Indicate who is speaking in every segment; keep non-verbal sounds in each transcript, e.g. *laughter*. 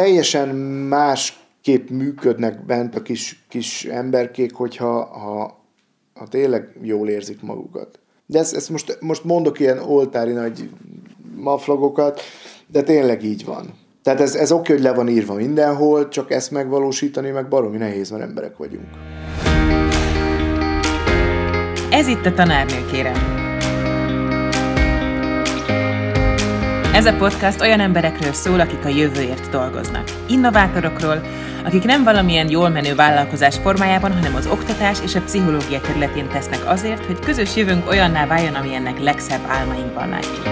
Speaker 1: teljesen másképp működnek bent a kis, kis emberkék, hogyha ha, ha tényleg jól érzik magukat. De ezt, ezt most, most mondok ilyen oltári nagy maflagokat, de tényleg így van. Tehát ez, ez oké, hogy le van írva mindenhol, csak ezt megvalósítani meg baromi nehéz, mert emberek vagyunk.
Speaker 2: Ez itt a tanárnő, kérem. Ez a podcast olyan emberekről szól, akik a jövőért dolgoznak. Innovátorokról, akik nem valamilyen jól menő vállalkozás formájában, hanem az oktatás és a pszichológia területén tesznek azért, hogy közös jövőnk olyanná váljon, amilyennek legszebb álmainkban látjuk.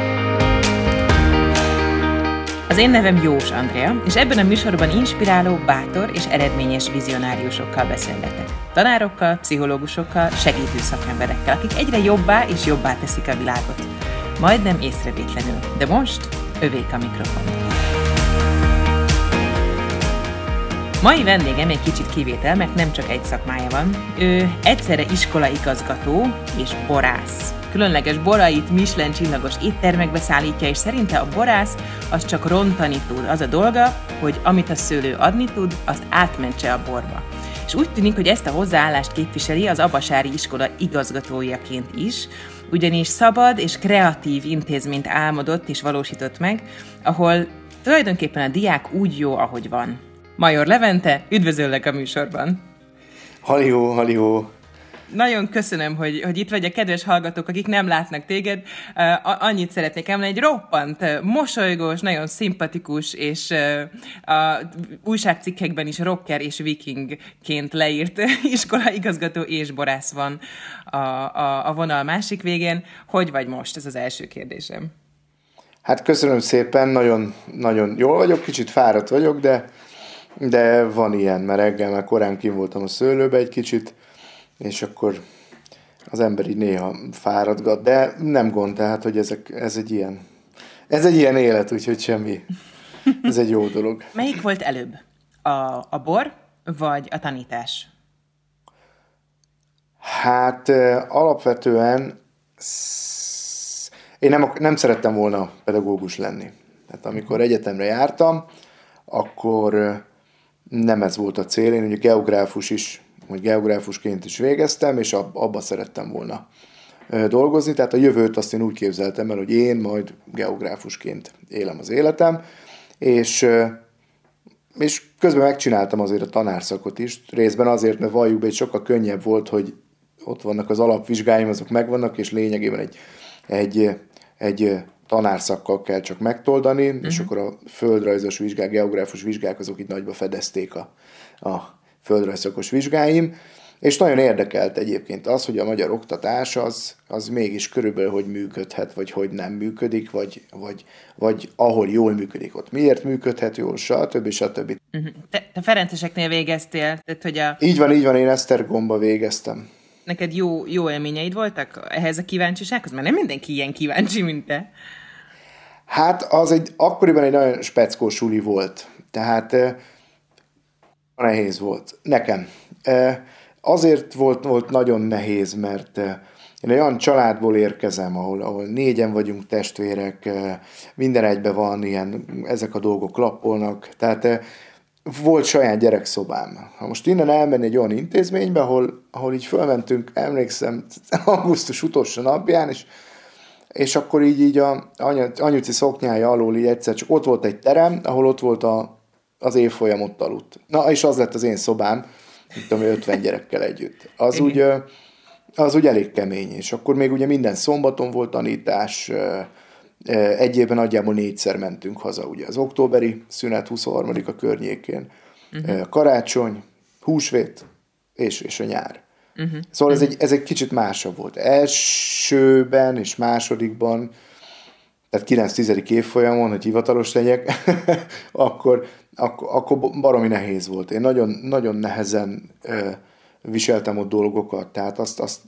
Speaker 2: Az én nevem Jós Andrea, és ebben a műsorban inspiráló, bátor és eredményes vizionáriusokkal beszélgetek. Tanárokkal, pszichológusokkal, segítő szakemberekkel, akik egyre jobbá és jobbá teszik a világot. Majdnem észrevétlenül, de most övék a mikrofon. Mai vendégem egy kicsit kivétel, mert nem csak egy szakmája van. Ő egyszerre iskolaigazgató és borász. Különleges borait Michelin csillagos éttermekbe szállítja, és szerinte a borász az csak rontani tud. Az a dolga, hogy amit a szőlő adni tud, azt átmentse a borba. És úgy tűnik, hogy ezt a hozzáállást képviseli az Abasári iskola igazgatójaként is, ugyanis szabad és kreatív intézményt álmodott és valósított meg, ahol tulajdonképpen a diák úgy jó, ahogy van. Major Levente, üdvözöllek a műsorban!
Speaker 1: Halió, halió!
Speaker 2: Nagyon köszönöm, hogy, hogy itt vagy a kedves hallgatók, akik nem látnak téged. Annyit szeretnék említeni, egy roppant, mosolygós, nagyon szimpatikus, és a újságcikkekben is rocker és vikingként leírt *laughs* iskolaigazgató és borász van a, a, a vonal másik végén. Hogy vagy most? Ez az első kérdésem.
Speaker 1: Hát köszönöm szépen, nagyon, nagyon jól vagyok, kicsit fáradt vagyok, de, de van ilyen, mert reggel már korán kim voltam a szőlőbe egy kicsit, és akkor az ember így néha fáradgat, de nem gond, tehát, hogy ezek, ez egy ilyen, ez egy ilyen élet, úgyhogy semmi. Ez egy jó dolog. *laughs*
Speaker 2: Melyik volt előbb? A, a bor, vagy a tanítás?
Speaker 1: Hát alapvetően én nem, nem szerettem volna pedagógus lenni. Tehát amikor egyetemre jártam, akkor nem ez volt a cél. Én ugye geográfus is hogy geográfusként is végeztem, és abba szerettem volna dolgozni, tehát a jövőt azt én úgy képzeltem el, hogy én majd geográfusként élem az életem, és, és közben megcsináltam azért a tanárszakot is, részben azért, mert valljuk be, hogy sokkal könnyebb volt, hogy ott vannak az alapvizsgáim, azok megvannak, és lényegében egy, egy, egy tanárszakkal kell csak megtoldani, uh-huh. és mhm. akkor a földrajzos vizsgák, geográfus vizsgák, azok itt nagyba fedezték a, a földrajzszakos vizsgáim, és nagyon érdekelt egyébként az, hogy a magyar oktatás az, az mégis körülbelül hogy működhet, vagy hogy nem működik, vagy, vagy, vagy ahol jól működik, ott miért működhet jól, stb. stb.
Speaker 2: Uh-huh. Te, te Ferenceseknél végeztél? Tehát, hogy a...
Speaker 1: Így van, így van, én Esztergomba végeztem.
Speaker 2: Neked jó, jó élményeid voltak ehhez a kíváncsisághoz? Mert nem mindenki ilyen kíváncsi, mint te.
Speaker 1: Hát az egy, akkoriban egy nagyon speckó suli volt. Tehát Nehéz volt. Nekem. Azért volt, volt nagyon nehéz, mert én olyan családból érkezem, ahol, ahol négyen vagyunk testvérek, minden egybe van, ilyen, ezek a dolgok lappolnak, tehát volt saját gyerekszobám. Ha most innen elmenni egy olyan intézménybe, ahol, ahol így fölmentünk, emlékszem, *laughs* augusztus utolsó napján, és, és akkor így, így a anyuci szoknyája alól így egyszer csak ott volt egy terem, ahol ott volt a, az évfolyam ott aludt. Na, és az lett az én szobám, mint tudom, 50 gyerekkel együtt. Az úgy, az úgy elég kemény, és akkor még ugye minden szombaton volt tanítás, egy évben nagyjából négyszer mentünk haza, ugye az októberi szünet 23 a környékén, uh-huh. karácsony, húsvét és, és a nyár. Uh-huh. Szóval uh-huh. ez, egy, ez egy kicsit másabb volt. Elsőben és másodikban, tehát 9-10. évfolyamon, hogy hivatalos legyek, *laughs* akkor akkor, akkor baromi nehéz volt. Én nagyon, nagyon nehezen ö, viseltem ott dolgokat, tehát azt, azt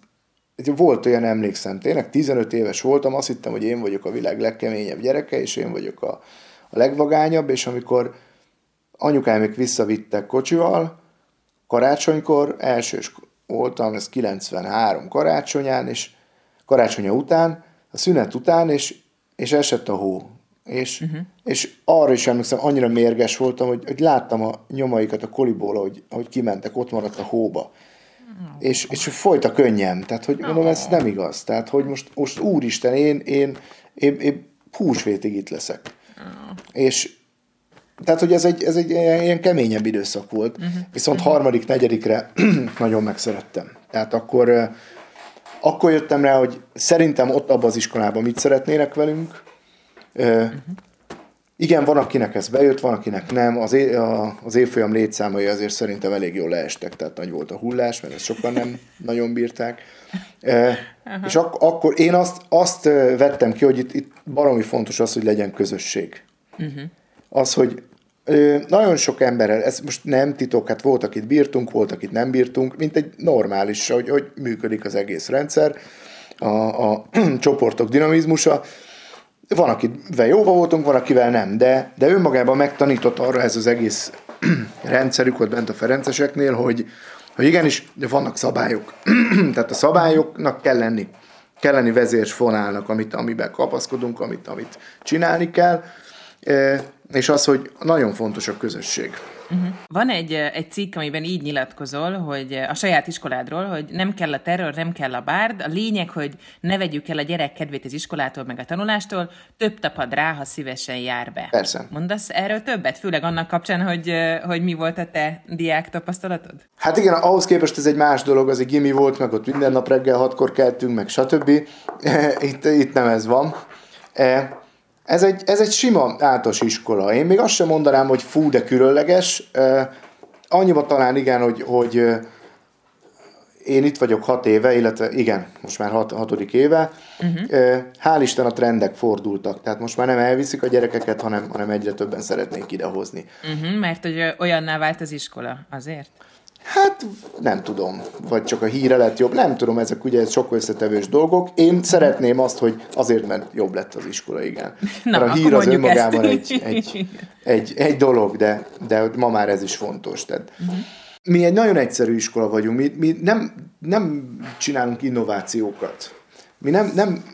Speaker 1: volt olyan, emlékszem, tényleg 15 éves voltam, azt hittem, hogy én vagyok a világ legkeményebb gyereke, és én vagyok a, a legvagányabb, és amikor anyukámék visszavittek kocsival, karácsonykor, elsős voltam, ez 93 karácsonyán, és karácsonya után, a szünet után, és, és esett a hó. És, uh-huh. és arra is emlékszem, annyira mérges voltam, hogy, hogy láttam a nyomaikat a koliból, hogy, hogy kimentek, ott maradt a hóba. Oh. És, és folyt a könnyem. Tehát, hogy mondom, ez nem igaz. Tehát, hogy most, most úristen, én, én, én, én húsvétig itt leszek. Oh. És tehát, hogy ez egy, ez egy ilyen keményebb időszak volt. Uh-huh. Viszont uh-huh. harmadik, negyedikre *clears throat* nagyon megszerettem. Tehát akkor, akkor jöttem rá, hogy szerintem ott abban az iskolában mit szeretnének velünk. Uh-huh. Igen, van, akinek ez bejött, van, akinek nem. Az, é, a, az évfolyam létszámai azért szerintem elég jól leestek, tehát nagy volt a hullás, mert ezt sokan nem *laughs* nagyon bírták. Uh, és ak- akkor én azt, azt vettem ki, hogy itt, itt baromi fontos az, hogy legyen közösség. Uh-huh. Az, hogy nagyon sok emberrel, ez most nem titok, hát volt, akit bírtunk, volt, akit nem bírtunk, mint egy normális, hogy, hogy működik az egész rendszer, a, a *clears throat* csoportok dinamizmusa. Van, akivel jóba voltunk, van, akivel nem, de, de önmagában megtanított arra ez az egész *clears throat* rendszerük ott bent a Ferenceseknél, hogy, hogy igenis, de vannak szabályok. *clears throat* Tehát a szabályoknak kell lenni. Kell lenni vezérsfonálnak, amit, amiben kapaszkodunk, amit, amit csinálni kell és az, hogy nagyon fontos a közösség.
Speaker 2: Uh-huh. Van egy, egy cikk, amiben így nyilatkozol, hogy a saját iskoládról, hogy nem kell a terror, nem kell a bárd, a lényeg, hogy ne vegyük el a gyerek kedvét az iskolától, meg a tanulástól, több tapad rá, ha szívesen jár be.
Speaker 1: Persze.
Speaker 2: Mondasz erről többet, főleg annak kapcsán, hogy, hogy mi volt a te diák tapasztalatod?
Speaker 1: Hát igen, ahhoz képest ez egy más dolog, az egy gimi volt, meg ott minden nap reggel hatkor keltünk, meg stb. *laughs* Itt, itt nem ez van. Ez egy, ez egy sima általános iskola. Én még azt sem mondanám, hogy fú, de különleges. Annyiban talán igen, hogy, hogy én itt vagyok hat éve, illetve igen, most már hat, hatodik éve. Uh-huh. Hál' Isten a trendek fordultak, tehát most már nem elviszik a gyerekeket, hanem, hanem egyre többen szeretnék idehozni.
Speaker 2: Uh-huh, mert hogy olyanná vált az iskola, azért?
Speaker 1: Hát nem tudom, vagy csak a híre lett jobb, nem tudom, ezek ugye sok összetevős dolgok. Én szeretném azt, hogy azért, mert jobb lett az iskola, igen. Na, mert a hír az önmagában egy, egy, egy, egy dolog, de, de ma már ez is fontos. Tehát, uh-huh. Mi egy nagyon egyszerű iskola vagyunk, mi, mi nem, nem csinálunk innovációkat. Mi nem, nem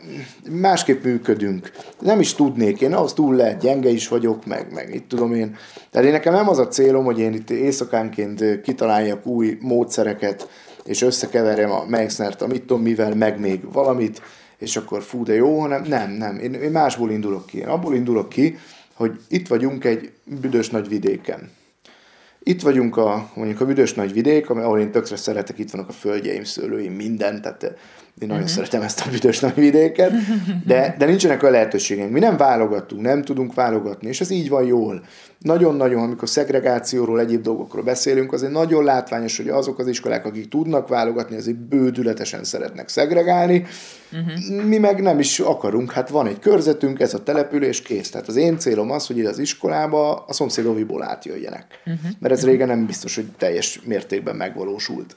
Speaker 1: másképp működünk. Nem is tudnék, én ahhoz túl lehet, gyenge is vagyok, meg, meg itt tudom én. Tehát én nekem nem az a célom, hogy én itt éjszakánként kitaláljak új módszereket, és összekeverjem a Meixnert, a tudom mivel, meg még valamit, és akkor fú, de jó, hanem nem, nem. Én, én másból indulok ki. Én abból indulok ki, hogy itt vagyunk egy büdös nagy vidéken. Itt vagyunk a, mondjuk a büdös nagy vidék, ahol én tökre szeretek, itt vannak a földjeim, szőlőim, minden, tehát én nagyon uh-huh. szeretem ezt a büdös nagy vidéket, de, de nincsenek a lehetőségeink. Mi nem válogatunk, nem tudunk válogatni, és ez így van jól. Nagyon-nagyon, amikor szegregációról, egyéb dolgokról beszélünk, azért nagyon látványos, hogy azok az iskolák, akik tudnak válogatni, azért bődületesen szeretnek szegregálni. Uh-huh. Mi meg nem is akarunk, hát van egy körzetünk, ez a település, kész. Tehát az én célom az, hogy ide az iskolába a szomszédoviból átjöjjenek. Uh-huh. Mert ez régen nem biztos, hogy teljes mértékben megvalósult.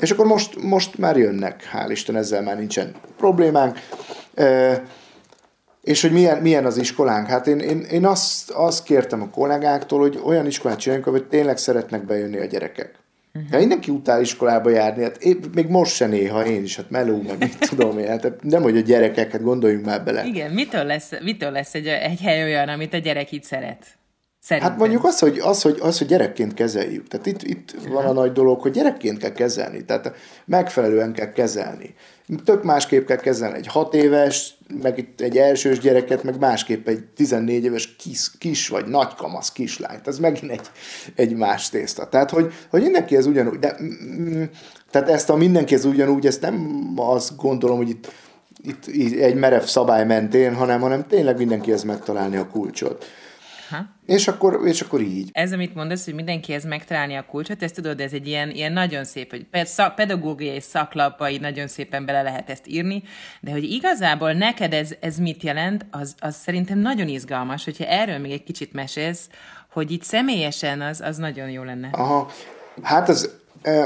Speaker 1: És akkor most, most már jönnek, hál' Isten, ezzel már nincsen problémánk. E, és hogy milyen, milyen az iskolánk? Hát én, én, én azt, azt kértem a kollégáktól, hogy olyan iskolát csináljunk, hogy tényleg szeretnek bejönni a gyerekek. Uh-huh. Ja, mindenki utál iskolába járni, hát én, még most se néha én is, hát meló, meg mit *laughs* tudom én, hát nem, hogy a gyerekeket gondoljunk már bele.
Speaker 2: Igen, mitől lesz, mitől lesz egy, egy hely olyan, amit a gyerek itt szeret?
Speaker 1: Szerintem. Hát mondjuk az, hogy, az, hogy, az, hogy gyerekként kezeljük. Tehát itt, itt van a nagy dolog, hogy gyerekként kell kezelni. Tehát megfelelően kell kezelni. Tök másképp kell kezelni egy hat éves, meg itt egy elsős gyereket, meg másképp egy 14 éves kis, kis vagy nagy kamasz kislányt. Ez megint egy, egy más tészta. Tehát, hogy, hogy mindenki ez ugyanúgy. De, mm, tehát ezt a mindenki ez ugyanúgy, ezt nem azt gondolom, hogy itt, itt egy merev szabály mentén, hanem, hanem tényleg mindenki ez megtalálni a kulcsot. Aha. És akkor, és akkor így.
Speaker 2: Ez, amit mondasz, hogy mindenkihez megtalálni a kulcsot, ezt tudod, ez egy ilyen, ilyen nagyon szép, hogy pedagógiai szaklapbai nagyon szépen bele lehet ezt írni, de hogy igazából neked ez, ez mit jelent, az, az szerintem nagyon izgalmas, hogyha erről még egy kicsit mesélsz, hogy itt személyesen az, az nagyon jó lenne.
Speaker 1: Aha, hát ez,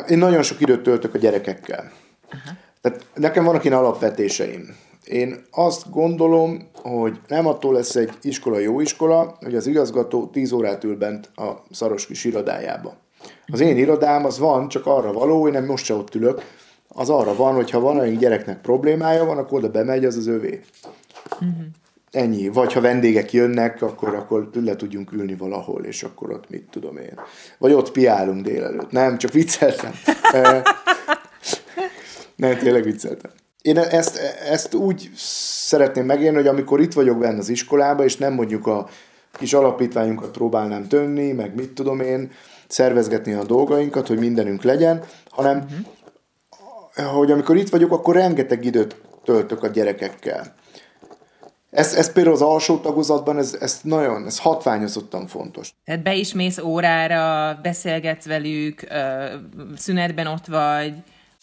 Speaker 1: én nagyon sok időt töltök a gyerekekkel. Aha. Tehát nekem vannak ilyen alapvetéseim. Én azt gondolom, hogy nem attól lesz egy iskola jó iskola, hogy az igazgató 10 órát ül bent a szaros kis irodájába. Az én irodám az van, csak arra való, én nem most se ott ülök, az arra van, hogy ha van egy gyereknek problémája van, akkor oda bemegy, az az övé. Uh-huh. ennyi. Vagy ha vendégek jönnek, akkor, akkor le tudjunk ülni valahol, és akkor ott mit tudom én. Vagy ott piálunk délelőtt. Nem, csak vicceltem. *laughs* Nem, tényleg vicceltem. Én ezt, ezt úgy szeretném megélni, hogy amikor itt vagyok benne az iskolába, és nem mondjuk a kis alapítványunkat próbálnám tönni, meg mit tudom én, szervezgetni a dolgainkat, hogy mindenünk legyen, hanem uh-huh. hogy amikor itt vagyok, akkor rengeteg időt töltök a gyerekekkel. Ez, ez például az alsó tagozatban, ez, ez nagyon, ez hatványozottan fontos.
Speaker 2: Tehát be is mész órára, beszélgetsz velük, szünetben ott vagy.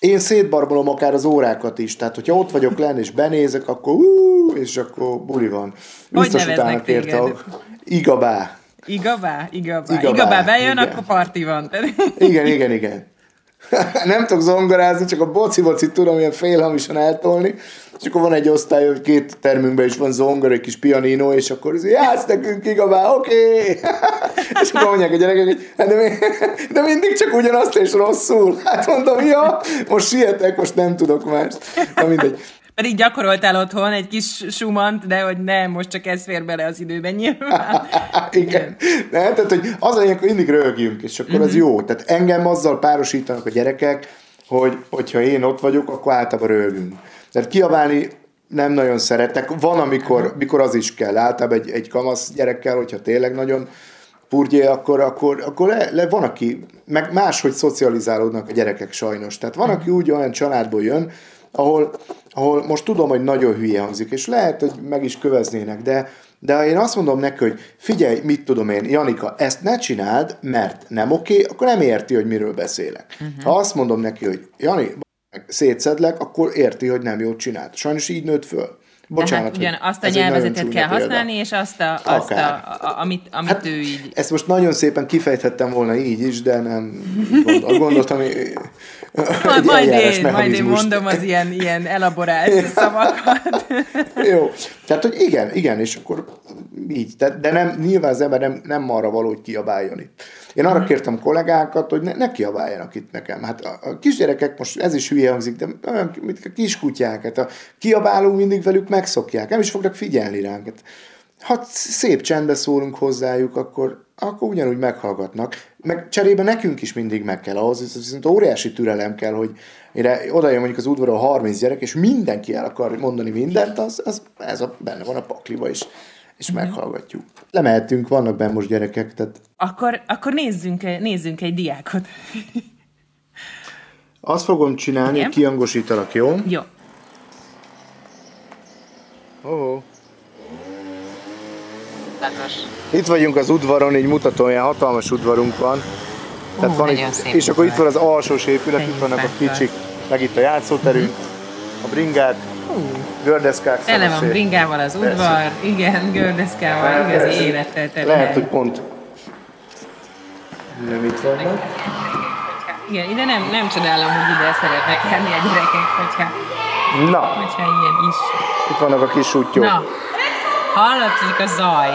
Speaker 1: Én szétbarbolom akár az órákat is, tehát hogyha ott vagyok lenn és benézek, akkor ú, és akkor buli van.
Speaker 2: Biztos hogy utána kérte a
Speaker 1: igabá.
Speaker 2: Igabá? Igabá. Igabá, igabá bejön, igen. akkor parti van.
Speaker 1: igen, igen, igen. *laughs* nem tudok zongorázni, csak a boci-boci tudom ilyen félhamisan eltolni, és akkor van egy osztály, hogy két termünkben is van zongor, egy kis pianino, és akkor ez játsz nekünk igabá, oké! Okay. *laughs* és akkor mondják a gyerekek, hogy hát de, de mindig csak ugyanazt és rosszul. *laughs* Hát mondom, ja, most sietek, most nem tudok más. Na mindegy.
Speaker 2: Pedig gyakoroltál otthon egy kis sumant, de hogy nem, most csak ez fér bele az időben nyilván. *laughs*
Speaker 1: Igen. Ne, tehát, hogy az a hogy mindig rögjünk, és akkor az mhm. jó. Tehát engem azzal párosítanak a gyerekek, hogy hogyha én ott vagyok, akkor általában rögünk. Tehát kiabálni nem nagyon szeretek. Van, amikor, mikor az is kell. Általában egy, egy kamasz gyerekkel, hogyha tényleg nagyon purgyé, akkor, akkor, akkor le, le, van, aki, meg máshogy szocializálódnak a gyerekek sajnos. Tehát van, aki úgy olyan családból jön, ahol, ahol most tudom, hogy nagyon hülye hangzik, és lehet, hogy meg is köveznének, de, de én azt mondom neki, hogy figyelj, mit tudom én, Janika, ezt ne csináld, mert nem oké, akkor nem érti, hogy miről beszélek. Uh-huh. Ha azt mondom neki, hogy Jani, szétszedlek, akkor érti, hogy nem jót csinált. Sajnos így nőtt föl. Bocsánat, hát
Speaker 2: ugyan azt a nyelvezetet kell használni, és azt, a, azt a, a, amit, amit hát, ő így...
Speaker 1: Ezt most nagyon szépen kifejthettem volna így is, de nem gondol, gondoltam,
Speaker 2: majd, majd én, majd én mondom az ilyen, ilyen elaborált *laughs* szavakat.
Speaker 1: Jó, tehát, hogy igen, igen, és akkor így, de, de nem, nyilván az ember nem, nem arra való, hogy kiabáljon itt. Én arra mhm. kértem kollégákat, hogy ne, ne kiabáljanak itt nekem. Hát a, a kisgyerekek, most ez is hülye hangzik, de olyan, mint a kiskutyák, hát a kiabálunk mindig velük megszokják, nem is fognak figyelni ránk. Hát, ha szép csendbe szólunk hozzájuk, akkor, akkor ugyanúgy meghallgatnak. Meg cserébe nekünk is mindig meg kell ahhoz, viszont óriási türelem kell, hogy mire oda jön mondjuk az udvaron 30 gyerek, és mindenki el akar mondani mindent, az, az ez a, benne van a pakliba is és uh-huh. meghallgatjuk. Lemehetünk, vannak benne most gyerekek, tehát...
Speaker 2: Akkor, akkor nézzünk, nézzünk egy diákot. *laughs*
Speaker 1: Azt fogom csinálni, Igen? hogy kiangosítalak, jó?
Speaker 2: Jó.
Speaker 1: Oh. Itt vagyunk az udvaron, így mutatom, ilyen hatalmas udvarunk van.
Speaker 2: Tehát uh, van itt,
Speaker 1: és akkor itt van az alsós épület, itt vannak a kicsik, meg itt a játszóterünk, uh-huh. a bringát, gördeszkák
Speaker 2: Tele van bringával az udvar, Persze. igen, gördeszkával, igazi élettel tele.
Speaker 1: Lehet, hogy pont nem itt vannak.
Speaker 2: Igen, ide nem, nem csodálom, hogy ide szeretnek járni a gyerekek, hogyha,
Speaker 1: Na.
Speaker 2: hogyha ilyen is.
Speaker 1: Itt vannak a kis útjuk.
Speaker 2: Na, hallatszik a zaj.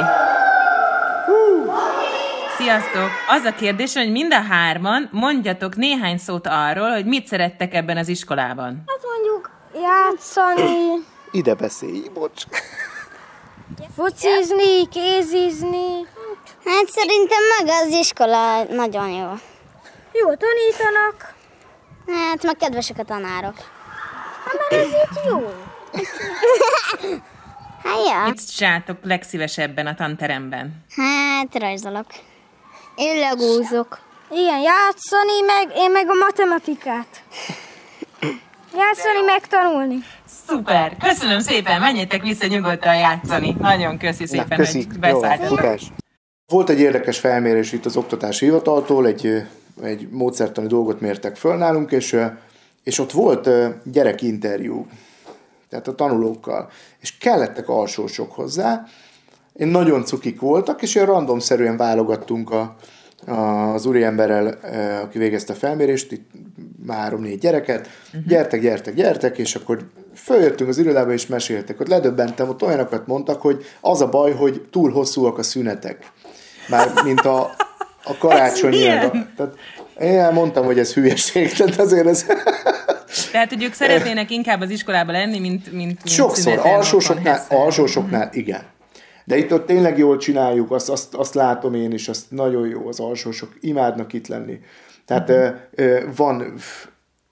Speaker 2: Sziasztok! Az a kérdés, hogy mind a hárman mondjatok néhány szót arról, hogy mit szerettek ebben az iskolában.
Speaker 3: Hát mondjuk játszani.
Speaker 1: Ide beszélj, bocs.
Speaker 3: Focizni, kézizni. Hát szerintem meg az iskola nagyon jó. Jó tanítanak. Hát meg kedvesek a tanárok. Hát mert ez itt jó. *laughs* hát ja.
Speaker 2: Mit csináltok legszívesebben a tanteremben?
Speaker 3: Hát rajzolok. Én legúzok. Igen, játszani, meg én meg a matematikát. Játszani, megtanulni.
Speaker 2: Szuper! Köszönöm szépen, menjetek vissza nyugodtan játszani. Nagyon köszi szépen, Na, köszi. hogy beszálltatok.
Speaker 1: Volt egy érdekes felmérés itt az Oktatási Hivataltól, egy, egy módszertani dolgot mértek föl nálunk, és, és ott volt gyerekinterjú, tehát a tanulókkal, és kellettek alsósok hozzá, én nagyon cukik voltak, és ilyen randomszerűen válogattunk a, az úriemberrel, aki végezte a felmérést, itt három-négy gyereket, uh-huh. gyertek, gyertek, gyertek, és akkor följöttünk az irodába, és meséltek. Ott ledöbbentem, ott olyanokat mondtak, hogy az a baj, hogy túl hosszúak a szünetek. Már mint a, a karácsonyi. Tehát én elmondtam, hogy ez hülyeség, tehát azért ez...
Speaker 2: Tehát, hogy ők szeretnének inkább az iskolában lenni, mint, mint, mint
Speaker 1: Sokszor, alsósoknál, alsósoknál igen. De itt ott tényleg jól csináljuk, azt, azt, azt látom én is, azt nagyon jó, az alsósok imádnak itt lenni. Tehát uh-huh. van,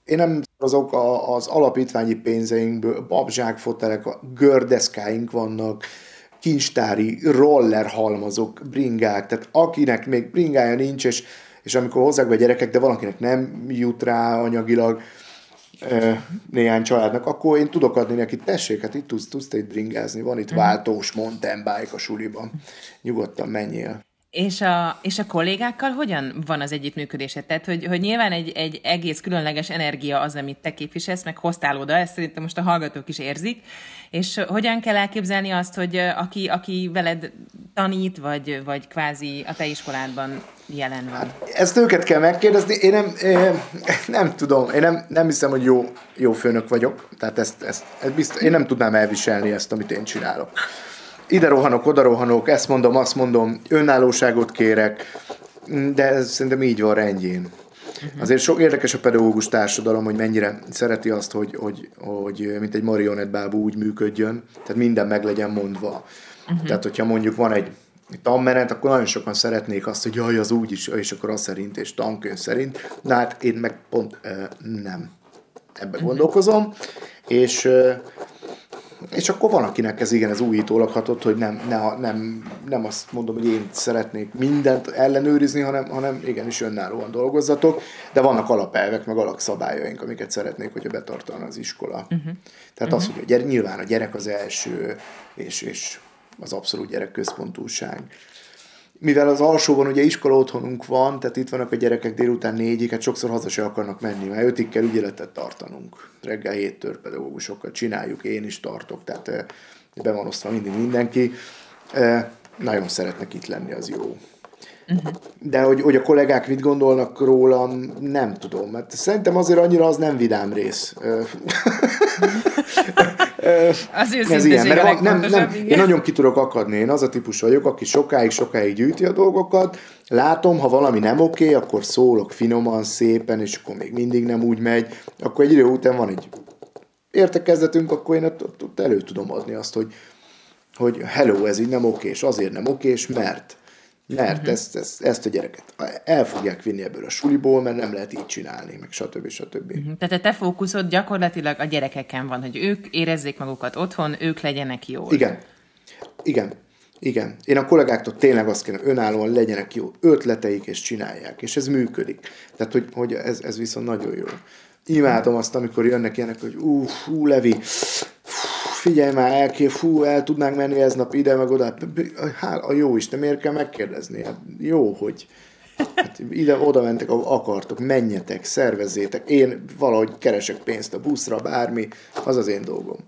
Speaker 1: én nem azok az alapítványi pénzeinkből, babzsákfotelek, gördeszkáink vannak, kincstári roller halmazok, bringák, tehát akinek még bringája nincs, és, és amikor hozzák be gyerekek, de valakinek nem jut rá anyagilag, néhány családnak, akkor én tudok adni neki, tessék, hát itt tudsz, tudsz te itt bringázni, van itt mhm. váltós mountain bike a suliban, nyugodtan menjél.
Speaker 2: És a, és a kollégákkal hogyan van az együttműködésed? Tehát, hogy, hogy nyilván egy, egy egész különleges energia az, amit te képviselsz, meg hoztál oda, ezt szerintem most a hallgatók is érzik, és hogyan kell elképzelni azt, hogy aki, aki veled tanít, vagy, vagy kvázi a te iskoládban jelen van? Hát,
Speaker 1: ezt őket kell megkérdezni, én nem, nem tudom, én nem, nem hiszem, hogy jó, jó főnök vagyok, tehát ezt, ezt, ezt biztos, én nem tudnám elviselni ezt, amit én csinálok ide rohanok, oda rohanok, ezt mondom, azt mondom, önállóságot kérek, de ez szerintem így van rendjén. Azért sok érdekes a pedagógus társadalom, hogy mennyire szereti azt, hogy, hogy, hogy mint egy marionettbábú úgy működjön, tehát minden meg legyen mondva. Uh-huh. Tehát, hogyha mondjuk van egy tanmenet, akkor nagyon sokan szeretnék azt, hogy jaj, az úgy is, és akkor az szerint, és tankönyv szerint. Na hát én meg pont uh, nem ebbe uh-huh. gondolkozom, és uh, és akkor van, akinek ez igen, ez újítólag hatott, hogy nem, ne, nem, nem azt mondom, hogy én szeretnék mindent ellenőrizni, hanem, hanem igenis önállóan dolgozzatok, de vannak alapelvek, meg alapszabályaink, amiket szeretnék, hogyha betartana az iskola. Uh-huh. Tehát uh-huh. az, hogy a gyere, nyilván a gyerek az első, és, és az abszolút gyerekközpontúság mivel az alsóban ugye iskola otthonunk van, tehát itt vannak a gyerekek délután négyig, hát sokszor haza se akarnak menni, mert ötig kell ügyeletet tartanunk. Reggel héttől pedagógusokkal csináljuk, én is tartok, tehát eh, be van osztva mindig mindenki. Eh, nagyon szeretnek itt lenni, az jó. Uh-huh. De hogy, hogy a kollégák mit gondolnak rólam, nem tudom, mert szerintem azért annyira az nem vidám rész. *laughs*
Speaker 2: az ez ilyen, mert nem, nem,
Speaker 1: én nagyon ki tudok akadni, én az a típus vagyok, aki sokáig, sokáig gyűjti a dolgokat, látom, ha valami nem oké, okay, akkor szólok finoman, szépen, és akkor még mindig nem úgy megy, akkor egy idő után van egy értekezletünk, akkor én ott, ott, ott elő tudom adni azt, hogy, hogy hello, ez így nem oké, és azért nem oké, és mert mert uh-huh. ezt, ezt, ezt a gyereket el fogják vinni ebből a suliból, mert nem lehet így csinálni, meg stb. stb. Uh-huh.
Speaker 2: Tehát a te fókuszod gyakorlatilag a gyerekeken van, hogy ők érezzék magukat otthon, ők legyenek jól.
Speaker 1: Igen. Igen. Igen. Én a kollégáktól tényleg azt kérem, önállóan legyenek jó ötleteik, és csinálják. És ez működik. Tehát, hogy, hogy ez, ez viszont nagyon jó. Imádom azt, amikor jönnek ilyenek, hogy ú, fú, Levi, figyelj már, el kell, fú, el tudnánk menni ez nap ide, meg oda. Hát, a jó Isten, miért kell megkérdezni? Hát jó, hogy hát ide, oda mentek, ahol akartok, menjetek, szervezzétek. Én valahogy keresek pénzt a buszra, bármi, az az én dolgom.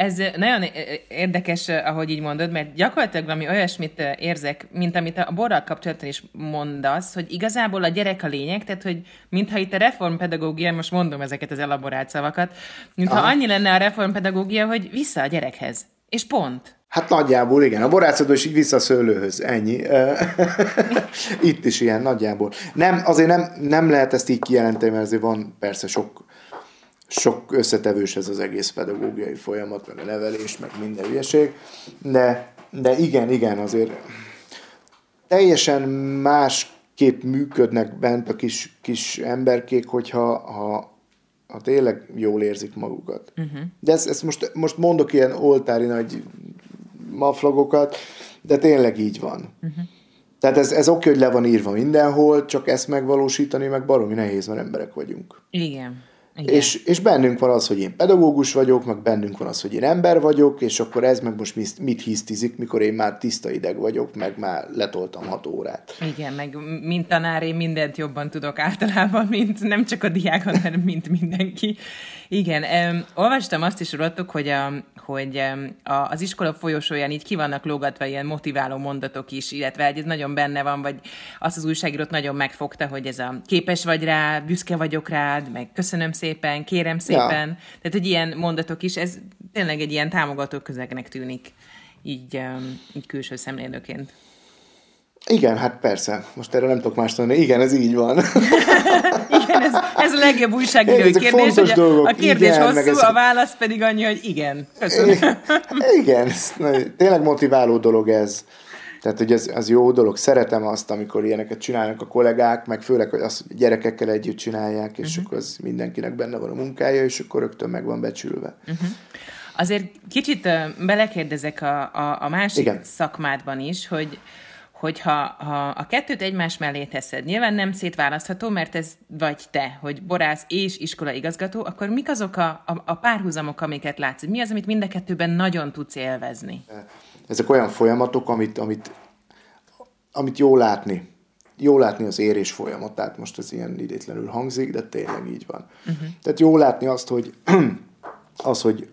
Speaker 2: Ez nagyon érdekes, ahogy így mondod, mert gyakorlatilag valami olyasmit érzek, mint amit a borral kapcsolatban is mondasz, hogy igazából a gyerek a lényeg, tehát hogy mintha itt a reformpedagógia, most mondom ezeket az elaborált szavakat, mintha Aha. annyi lenne a reformpedagógia, hogy vissza a gyerekhez. És pont.
Speaker 1: Hát nagyjából igen, a borászatban is így vissza szőlőhöz, ennyi. *laughs* Itt is ilyen nagyjából. Nem, azért nem, nem lehet ezt így kijelenteni, mert azért van persze sok sok összetevős ez az egész pedagógiai folyamat, meg a nevelés, meg minden hülyeség, de, de igen, igen, azért teljesen másképp működnek bent a kis, kis emberkék, hogyha ha, ha tényleg jól érzik magukat. Uh-huh. De ezt, ezt most, most mondok ilyen oltári nagy maflagokat, de tényleg így van. Uh-huh. Tehát ez, ez oké, hogy le van írva mindenhol, csak ezt megvalósítani meg baromi nehéz, mert emberek vagyunk.
Speaker 2: Igen.
Speaker 1: És, és bennünk van az, hogy én pedagógus vagyok, meg bennünk van az, hogy én ember vagyok, és akkor ez meg most mit, mit hisztizik, mikor én már tiszta ideg vagyok, meg már letoltam hat órát.
Speaker 2: Igen, meg mint tanár én mindent jobban tudok általában, mint nem csak a diák, hanem mint mindenki. Igen, um, olvastam azt is róltuk, hogy, a, hogy a, az iskola folyosóján így ki vannak lógatva ilyen motiváló mondatok is, illetve ez nagyon benne van, vagy azt az újságírót nagyon megfogta, hogy ez a képes vagy rá, büszke vagyok rád, meg köszönöm szépen, kérem szépen. Ja. Tehát, hogy ilyen mondatok is, ez tényleg egy ilyen támogató közegnek tűnik, így, um, így külső szemlélőként.
Speaker 1: Igen, hát persze. Most erre nem tudok más mondani. Igen, ez így van. *laughs*
Speaker 2: Igen, ez, ez a legjobb újságírói kérdés, hogy a, dolgok. a kérdés igen, hosszú, ez... a válasz pedig annyi, hogy igen. Köszönöm.
Speaker 1: Igen, ez, tényleg motiváló dolog ez. Tehát, hogy ez, az jó dolog. Szeretem azt, amikor ilyeneket csinálnak a kollégák, meg főleg, hogy azt gyerekekkel együtt csinálják, és uh-huh. akkor az mindenkinek benne van a munkája, és akkor rögtön meg van becsülve. Uh-huh.
Speaker 2: Azért kicsit belekérdezek a, a, a másik Igen. szakmádban is, hogy hogyha ha a kettőt egymás mellé teszed, nyilván nem szétválasztható, mert ez vagy te, hogy borász és iskola igazgató, akkor mik azok a, a, a párhuzamok, amiket látsz? Mi az, amit mind a kettőben nagyon tudsz élvezni?
Speaker 1: Ezek olyan folyamatok, amit, amit, amit jó látni. Jó látni az érés folyamatát, most ez ilyen idétlenül hangzik, de tényleg így van. Uh-huh. Tehát jó látni azt, hogy *clears throat* az, hogy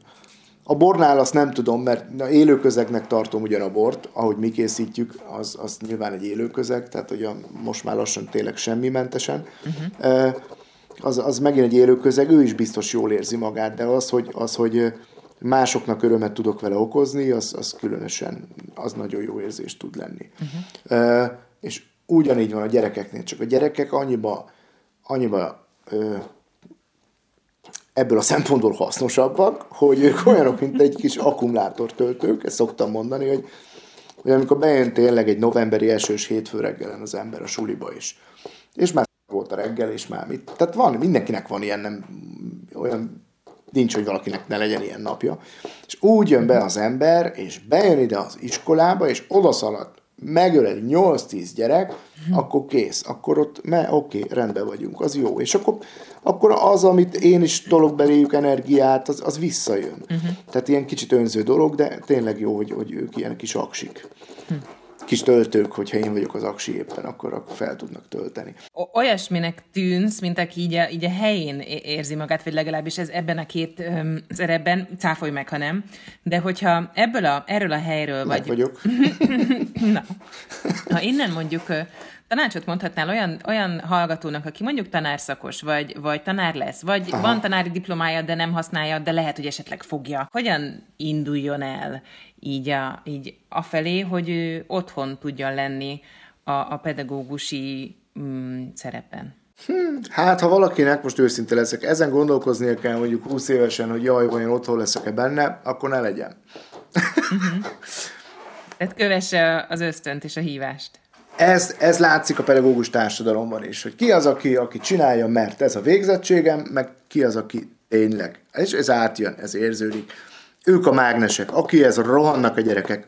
Speaker 1: a bornál azt nem tudom, mert élőközegnek tartom ugyan a bort, ahogy mi készítjük, az, az nyilván egy élőközeg, tehát hogy a, most már lassan tényleg semmi mentesen. Uh-huh. Az, az megint egy élőközeg, ő is biztos jól érzi magát, de az, hogy, az, hogy másoknak örömet tudok vele okozni, az, az különösen, az nagyon jó érzés tud lenni. Uh-huh. És ugyanígy van a gyerekeknél, csak a gyerekek annyiba, annyiba ebből a szempontból hasznosabbak, hogy ők olyanok, mint egy kis akkumulátortöltők, ezt szoktam mondani, hogy, hogy amikor bejön tényleg egy novemberi esős hétfő reggelen az ember a suliba is, és már volt a reggel, és már mit. Tehát van, mindenkinek van ilyen, nem, olyan nincs, hogy valakinek ne legyen ilyen napja. És úgy jön be az ember, és bejön ide az iskolába, és odaszalad megöl egy 8-10 gyerek, akkor kész, akkor ott, me, oké, okay, rendben vagyunk, az jó. És akkor, akkor az, amit én is tolok beléjük energiát, az, az visszajön. Uh-huh. Tehát ilyen kicsit önző dolog, de tényleg jó, hogy, hogy ők ilyen kis aksik. Uh-huh kis töltők, hogyha én vagyok az aksi éppen, akkor, akkor fel tudnak tölteni.
Speaker 2: Olyasminek tűnsz, mint aki így a, így a helyén érzi magát, vagy legalábbis ez ebben a két szerepben, cáfolj meg, ha nem, de hogyha ebből a, erről a helyről
Speaker 1: meg vagy... vagyok. *laughs*
Speaker 2: Na, ha innen mondjuk tanácsot mondhatnál olyan, olyan hallgatónak, aki mondjuk tanárszakos, vagy, vagy tanár lesz, vagy Aha. van tanári diplomája, de nem használja, de lehet, hogy esetleg fogja. Hogyan induljon el így, a, így afelé, hogy ő otthon tudjon lenni a, a pedagógusi mm, szerepen?
Speaker 1: Hmm, hát, ha valakinek, most őszinte leszek, ezen gondolkoznia kell mondjuk 20 évesen, hogy jaj, vajon otthon leszek-e benne, akkor ne legyen.
Speaker 2: Uh-huh. Tehát kövesse az ösztönt és a hívást.
Speaker 1: Ez, ez látszik a pedagógus társadalomban is, hogy ki az, aki, aki csinálja, mert ez a végzettségem, meg ki az, aki tényleg. És ez átjön, ez érződik. Ők a mágnesek, aki ez rohannak a gyerekek,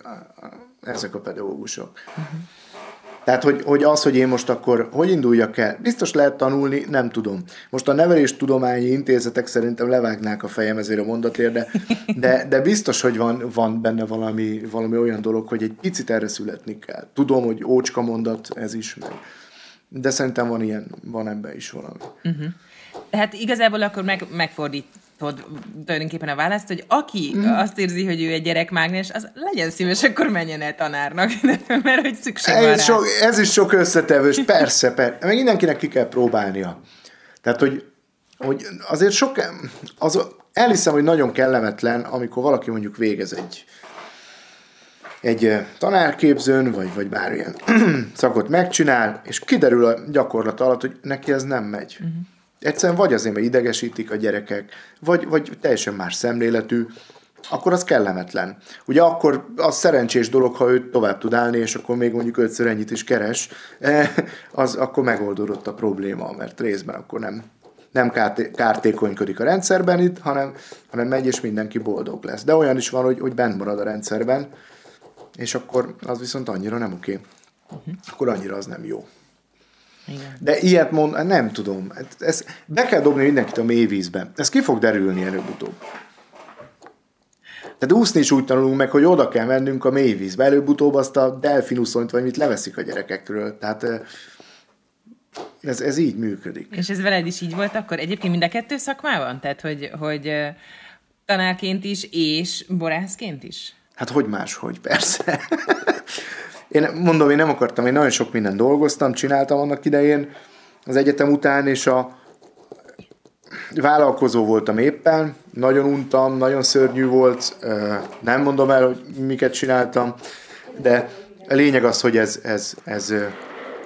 Speaker 1: ezek a pedagógusok. Uh-huh. Tehát, hogy, hogy az, hogy én most akkor hogy induljak el, biztos lehet tanulni, nem tudom. Most a nevelés tudományi intézetek szerintem levágnák a fejem ezért a mondatért, de, de, de biztos, hogy van, van benne valami, valami olyan dolog, hogy egy picit erre születni kell. Tudom, hogy ócska mondat ez is, meg. de szerintem van ilyen, van ebben is valami. Uh-huh.
Speaker 2: Tehát igazából akkor meg, megfordít, tudod tulajdonképpen a választ, hogy aki mm. azt érzi, hogy ő egy gyerekmágnes, az legyen szíves, akkor menjen el tanárnak, *laughs* mert hogy szükség ez van rá.
Speaker 1: Sok, ez is sok összetevős, persze, persze. Meg mindenkinek ki kell próbálnia. Tehát, hogy, hogy azért sok, az, elhiszem, hogy nagyon kellemetlen, amikor valaki mondjuk végez egy, egy tanárképzőn, vagy, vagy bármilyen *clears throat* szakot megcsinál, és kiderül a gyakorlat alatt, hogy neki ez nem megy. Uh-huh egyszerűen vagy azért, mert idegesítik a gyerekek, vagy, vagy teljesen más szemléletű, akkor az kellemetlen. Ugye akkor az szerencsés dolog, ha ő tovább tud állni, és akkor még mondjuk ötször ennyit is keres, eh, az akkor megoldódott a probléma, mert részben akkor nem, nem kártékonykodik a rendszerben itt, hanem, hanem megy, és mindenki boldog lesz. De olyan is van, hogy, hogy bent marad a rendszerben, és akkor az viszont annyira nem oké. Uh-huh. Akkor annyira az nem jó. Igen. De ilyet mond, nem tudom. Ez, be kell dobni mindenkit a mélyvízben. Ez ki fog derülni előbb-utóbb. Tehát úszni is úgy tanulunk meg, hogy oda kell mennünk a mélyvízbe. Előbb-utóbb azt a delfinuszonyt, vagy mit leveszik a gyerekekről. Tehát ez, ez így működik.
Speaker 2: És ez veled is így volt akkor? Egyébként mind a kettő szakmában? Tehát, hogy, hogy tanárként is, és borászként is?
Speaker 1: Hát hogy máshogy, persze. *laughs* Én mondom, én nem akartam, én nagyon sok mindent dolgoztam, csináltam annak idején az egyetem után, és a vállalkozó voltam éppen, nagyon untam, nagyon szörnyű volt, nem mondom el, hogy miket csináltam, de a lényeg az, hogy ez, ez, ez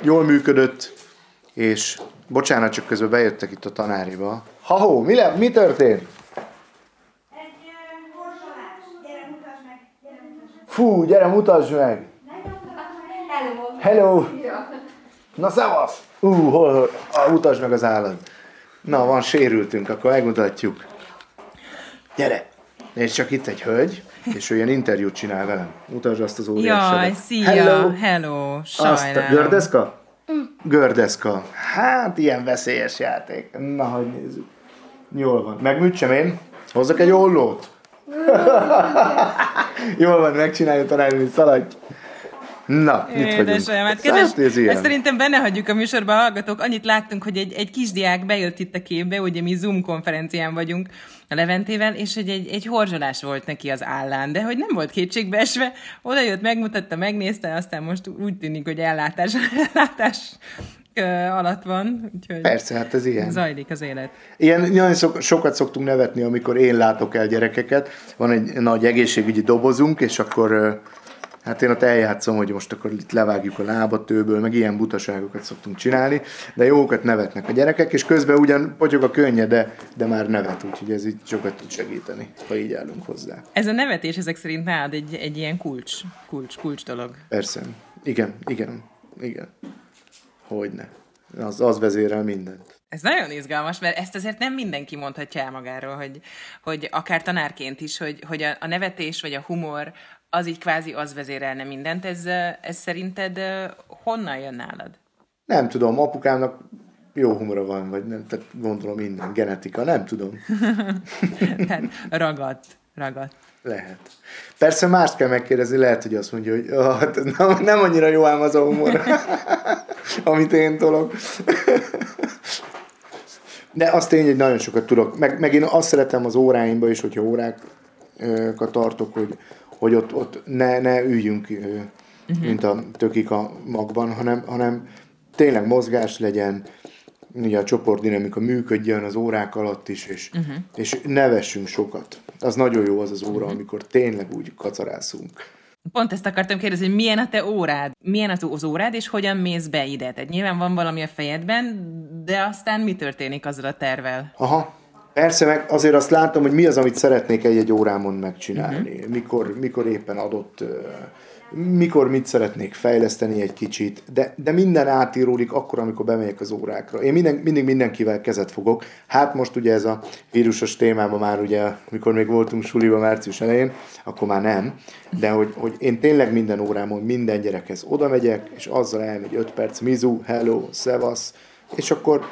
Speaker 1: jól működött, és bocsánat, csak közben bejöttek itt a tanáriba. Ha-hó, mi, le, mi történt? Fú, gyere, mutasd meg! Hello! Na, szevasz! Ú, uh, hol, hol? Ah, mutasd meg az állat. Na, van, sérültünk, akkor megmutatjuk. Gyere! Nézd csak itt egy hölgy, és ő ilyen interjút csinál velem. Mutasd azt az óriásedet.
Speaker 2: Jaj, szia! Hello! Hello!
Speaker 1: Azt a gördeszka? Gördeszka. Hát, ilyen veszélyes játék. Na, hogy nézzük. Jól van. Megműtsem én? Hozzak egy ollót? Jól van, *laughs* megcsinálja talán, mint szaladj. Na, itt vagyunk.
Speaker 2: Hát kedves, ezt szerintem benne hagyjuk a műsorban, hallgatók. Annyit láttunk, hogy egy, egy kisdiák bejött itt a képbe, ugye mi Zoom konferencián vagyunk a Leventével, és hogy egy, egy horzsolás volt neki az állán, de hogy nem volt kétségbeesve, oda jött, megmutatta, megnézte, aztán most úgy tűnik, hogy ellátás, *laughs* ellátás alatt van. Úgyhogy
Speaker 1: Persze, hát ez ilyen.
Speaker 2: Zajlik az élet.
Speaker 1: Ilyen nagyon so- sokat szoktunk nevetni, amikor én látok el gyerekeket. Van egy nagy egészségügyi dobozunk, és akkor hát én ott eljátszom, hogy most akkor itt levágjuk a lábatőből, meg ilyen butaságokat szoktunk csinálni, de jókat nevetnek a gyerekek, és közben ugyan potyog a könnye, de, de már nevet, úgyhogy ez így sokat tud segíteni, ha így állunk hozzá.
Speaker 2: Ez a nevetés ezek szerint nálad egy, egy ilyen kulcs, kulcs, kulcs dolog.
Speaker 1: Persze. Igen, igen, igen. Hogyne. Az, az vezérel mindent.
Speaker 2: Ez nagyon izgalmas, mert ezt azért nem mindenki mondhatja el magáról, hogy, hogy akár tanárként is, hogy, hogy a, a nevetés vagy a humor az így kvázi az vezérelne mindent. Ez, ez szerinted honnan jön nálad?
Speaker 1: Nem tudom, apukámnak jó humora van, vagy nem, tehát gondolom minden, genetika, nem tudom. *laughs*
Speaker 2: tehát ragadt, ragadt.
Speaker 1: Lehet. Persze mást kell megkérdezni, lehet, hogy azt mondja, hogy oh, nem, nem annyira jó ám az a humor, *laughs* amit én tolok. *laughs* De azt tény, hogy nagyon sokat tudok. Meg, meg én azt szeretem az óráimba is, hogyha órákat tartok, hogy, hogy ott, ott ne, ne üljünk, uh-huh. mint a tökik a magban, hanem, hanem tényleg mozgás legyen, ugye a csoportdinamika működjön az órák alatt is, és, uh-huh. és nevessünk sokat. Az nagyon jó az az óra, uh-huh. amikor tényleg úgy kacarászunk.
Speaker 2: Pont ezt akartam kérdezni, hogy milyen a te órád? Milyen az órád, és hogyan mész be ide? Tehát nyilván van valami a fejedben, de aztán mi történik azzal a tervel?
Speaker 1: Aha, Persze, meg azért azt látom, hogy mi az, amit szeretnék egy-egy órámon megcsinálni. Uh-huh. Mikor, mikor éppen adott, mikor mit szeretnék fejleszteni egy kicsit, de, de minden átíródik akkor, amikor bemegyek az órákra. Én minden, mindig mindenkivel kezet fogok. Hát most ugye ez a vírusos témában már ugye, mikor még voltunk suliba március elején, akkor már nem, de hogy, hogy én tényleg minden órámon minden gyerekhez oda megyek, és azzal elmegy 5 perc, mizu, hello, szevasz, és akkor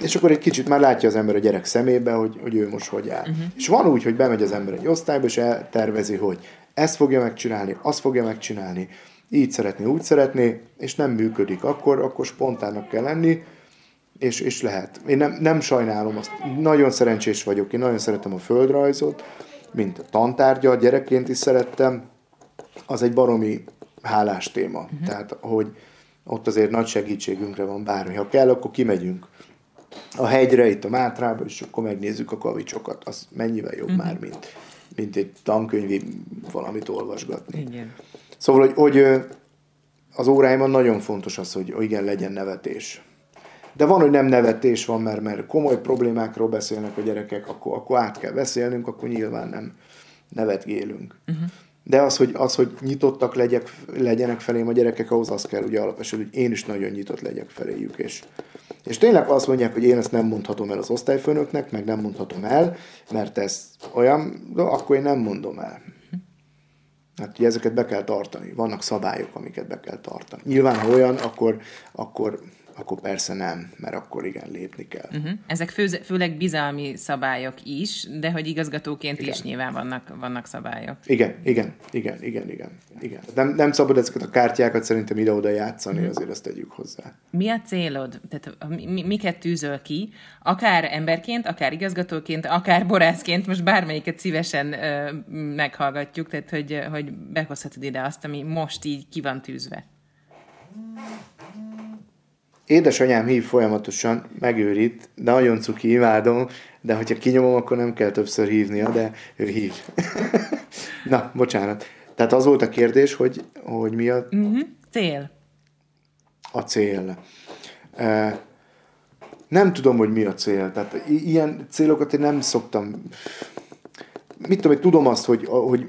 Speaker 1: és akkor egy kicsit már látja az ember a gyerek szemébe, hogy, hogy ő most hogy áll. Uh-huh. És van úgy, hogy bemegy az ember egy osztályba, és eltervezi, hogy ezt fogja megcsinálni, azt fogja megcsinálni, így szeretné, úgy szeretné, és nem működik. Akkor, akkor spontánnak kell lenni, és, és lehet. Én nem, nem sajnálom azt. Nagyon szerencsés vagyok, én nagyon szeretem a földrajzot, mint a tantárgya, gyerekként is szerettem. Az egy baromi hálás téma. Uh-huh. Tehát, hogy ott azért nagy segítségünkre van bármi. Ha kell, akkor kimegyünk a hegyre, itt a Mátrába, és akkor megnézzük a kavicsokat. Az mennyivel jobb uh-huh. már, mint, mint egy tankönyvi valamit olvasgatni. Igen. Szóval, hogy, hogy az óráimon nagyon fontos az, hogy igen, legyen nevetés. De van, hogy nem nevetés van, mert, mert komoly problémákról beszélnek a gyerekek, akkor, akkor át kell beszélnünk, akkor nyilván nem nevetgélünk. Uh-huh. De az hogy, az, hogy nyitottak legyek, legyenek felém a gyerekek, ahhoz az kell ugye alaposan, hogy én is nagyon nyitott legyek feléjük, és, és tényleg azt mondják, hogy én ezt nem mondhatom el az osztályfőnöknek, meg nem mondhatom el, mert ez olyan, de akkor én nem mondom el. Hát ugye ezeket be kell tartani. Vannak szabályok, amiket be kell tartani. Nyilván, ha olyan, akkor, akkor akkor persze nem, mert akkor igen, lépni kell.
Speaker 2: Uh-huh. Ezek fő, főleg bizalmi szabályok is, de hogy igazgatóként igen. is nyilván vannak, vannak szabályok.
Speaker 1: Igen, igen, igen, igen, igen. igen. Nem, nem szabad ezeket a kártyákat szerintem ide-oda játszani, uh-huh. azért ezt tegyük hozzá.
Speaker 2: Mi a célod? Tehát mi, miket tűzöl ki? Akár emberként, akár igazgatóként, akár borászként, most bármelyiket szívesen ö, meghallgatjuk, tehát hogy, hogy behozhatod ide azt, ami most így ki van tűzve.
Speaker 1: Édesanyám hív folyamatosan, megőrít, de nagyon cuki, imádom, de hogyha kinyomom, akkor nem kell többször hívnia, de ő hív. *laughs* Na, bocsánat. Tehát az volt a kérdés, hogy, hogy mi a...
Speaker 2: Uh-huh. Cél.
Speaker 1: A cél. Nem tudom, hogy mi a cél. Tehát ilyen célokat én nem szoktam... Mit tudom, hogy tudom azt, hogy, hogy,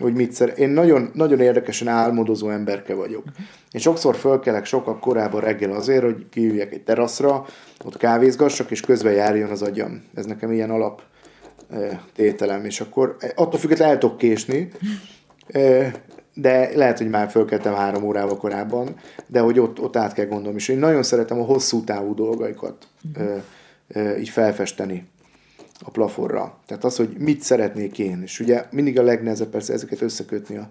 Speaker 1: hogy mit szer. Én nagyon, nagyon érdekesen álmodozó emberke vagyok. Én sokszor fölkelek sokkal korábban reggel azért, hogy kiüljek egy teraszra, ott kávézgassak, és közben járjon az agyam. Ez nekem ilyen alap tételem, és akkor attól függetlenül el tudok késni, de lehet, hogy már fölkeltem három órával korábban, de hogy ott, ott át kell gondolni. És én nagyon szeretem a hosszú távú dolgaikat így felfesteni a plafonra. Tehát az, hogy mit szeretnék én. És ugye mindig a legnehezebb persze ezeket összekötni a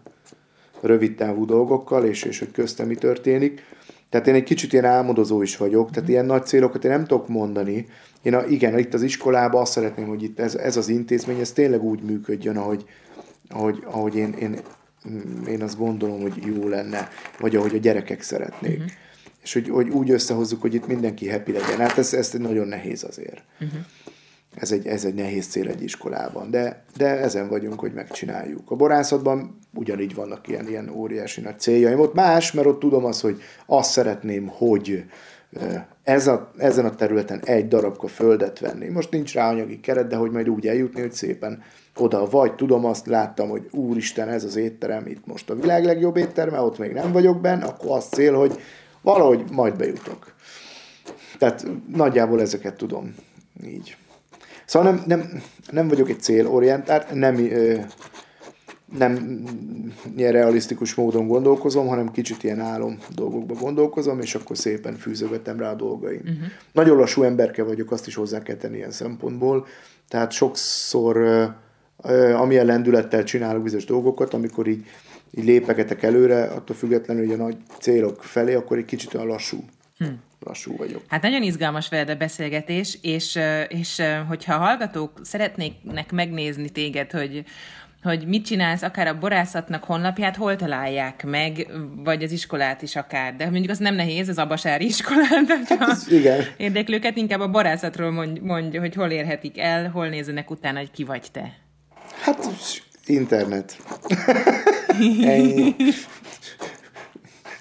Speaker 1: rövid távú dolgokkal, és, és hogy köztem mi történik. Tehát én egy kicsit ilyen álmodozó is vagyok, tehát ilyen nagy célokat én nem tudok mondani. Én a, igen, itt az iskolában azt szeretném, hogy itt ez, ez az intézmény, ez tényleg úgy működjön, ahogy, ahogy, ahogy én, én, én azt gondolom, hogy jó lenne, vagy ahogy a gyerekek szeretnék. Uh-huh. És hogy, hogy úgy összehozzuk, hogy itt mindenki happy legyen. Hát ez, ez nagyon nehéz azért. Uh-huh. Ez, egy, ez egy nehéz cél egy iskolában, de, de ezen vagyunk, hogy megcsináljuk. A borászatban ugyanígy vannak ilyen, ilyen óriási nagy céljaim. Ott más, mert ott tudom azt, hogy azt szeretném, hogy ez a, ezen a területen egy darabka földet venni. Most nincs rá anyagi keret, de hogy majd úgy eljutni, hogy szépen oda vagy tudom azt, láttam, hogy úristen, ez az étterem itt most a világ legjobb étterme, ott még nem vagyok benne, akkor az cél, hogy valahogy majd bejutok. Tehát nagyjából ezeket tudom így. Szóval nem, nem, nem vagyok egy célorientált, nem, nem ilyen realisztikus módon gondolkozom, hanem kicsit ilyen álom dolgokba gondolkozom, és akkor szépen fűzögetem rá a dolgaim. Uh-huh. Nagyon lassú emberke vagyok, azt is hozzá kell tenni ilyen szempontból, tehát sokszor amilyen lendülettel csinálok bizonyos dolgokat, amikor így, így lépegetek előre, attól függetlenül, hogy a nagy célok felé, akkor egy kicsit olyan lassú. Hm. Lassú vagyok.
Speaker 2: Hát nagyon izgalmas veled a beszélgetés, és, és hogyha a hallgatók szeretnének megnézni téged, hogy, hogy mit csinálsz, akár a borászatnak honlapját, hol találják meg, vagy az iskolát is akár. De mondjuk az nem nehéz, az abasári iskolát, de hát igen. érdeklőket, inkább a borászatról mondj, mondj, hogy hol érhetik el, hol nézzenek utána, hogy ki vagy te.
Speaker 1: Hát, internet. *laughs* Ennyi.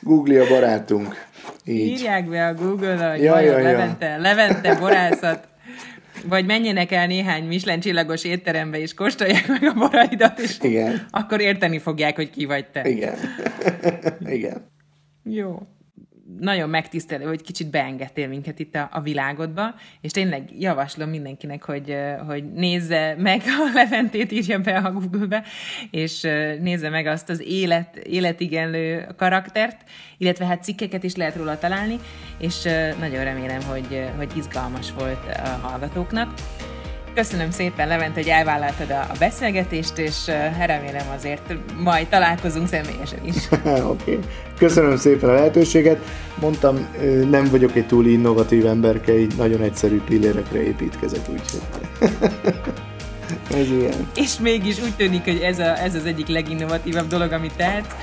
Speaker 1: Google a barátunk.
Speaker 2: Így. Írják be a Google-ra, hogy ja, ja, Levente, ja. Levente borászat. Vagy menjenek el néhány Michelin csillagos étterembe, és kóstolják meg a boraidat, és Igen. akkor érteni fogják, hogy ki vagy te.
Speaker 1: Igen. *laughs* Igen.
Speaker 2: Jó nagyon megtisztelő, hogy kicsit beengedtél minket itt a, a világodba, és tényleg javaslom mindenkinek, hogy, hogy nézze meg a *laughs* Leventét, írja be a Google-be, és nézze meg azt az élet, életigenlő karaktert, illetve hát cikkeket is lehet róla találni, és nagyon remélem, hogy, hogy izgalmas volt a hallgatóknak. Köszönöm szépen, Levent, hogy elvállaltad a, a beszélgetést, és remélem azért majd találkozunk személyesen is. *laughs*
Speaker 1: Oké. okay. Köszönöm szépen a lehetőséget. Mondtam, nem vagyok egy túl innovatív emberke, így nagyon egyszerű pillérekre építkezek, úgyhogy... *laughs* ez ilyen.
Speaker 2: És mégis úgy tűnik, hogy ez, a, ez az egyik leginnovatívabb dolog, amit tehetsz.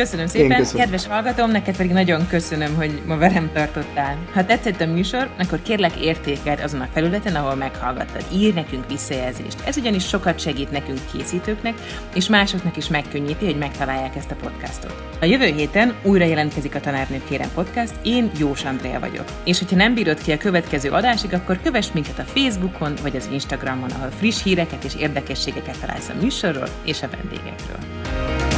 Speaker 2: Köszönöm szépen, köszönöm. kedves hallgatóm, neked pedig nagyon köszönöm, hogy ma velem tartottál. Ha tetszett a műsor, akkor kérlek értékeld azon a felületen, ahol meghallgattad. Írj nekünk visszajelzést. Ez ugyanis sokat segít nekünk készítőknek, és másoknak is megkönnyíti, hogy megtalálják ezt a podcastot. A jövő héten újra jelentkezik a Tanárnők Kérem Podcast, én Jós Andrea vagyok. És hogyha nem bírod ki a következő adásig, akkor kövess minket a Facebookon vagy az Instagramon, ahol friss híreket és érdekességeket találsz a műsorról és a vendégekről.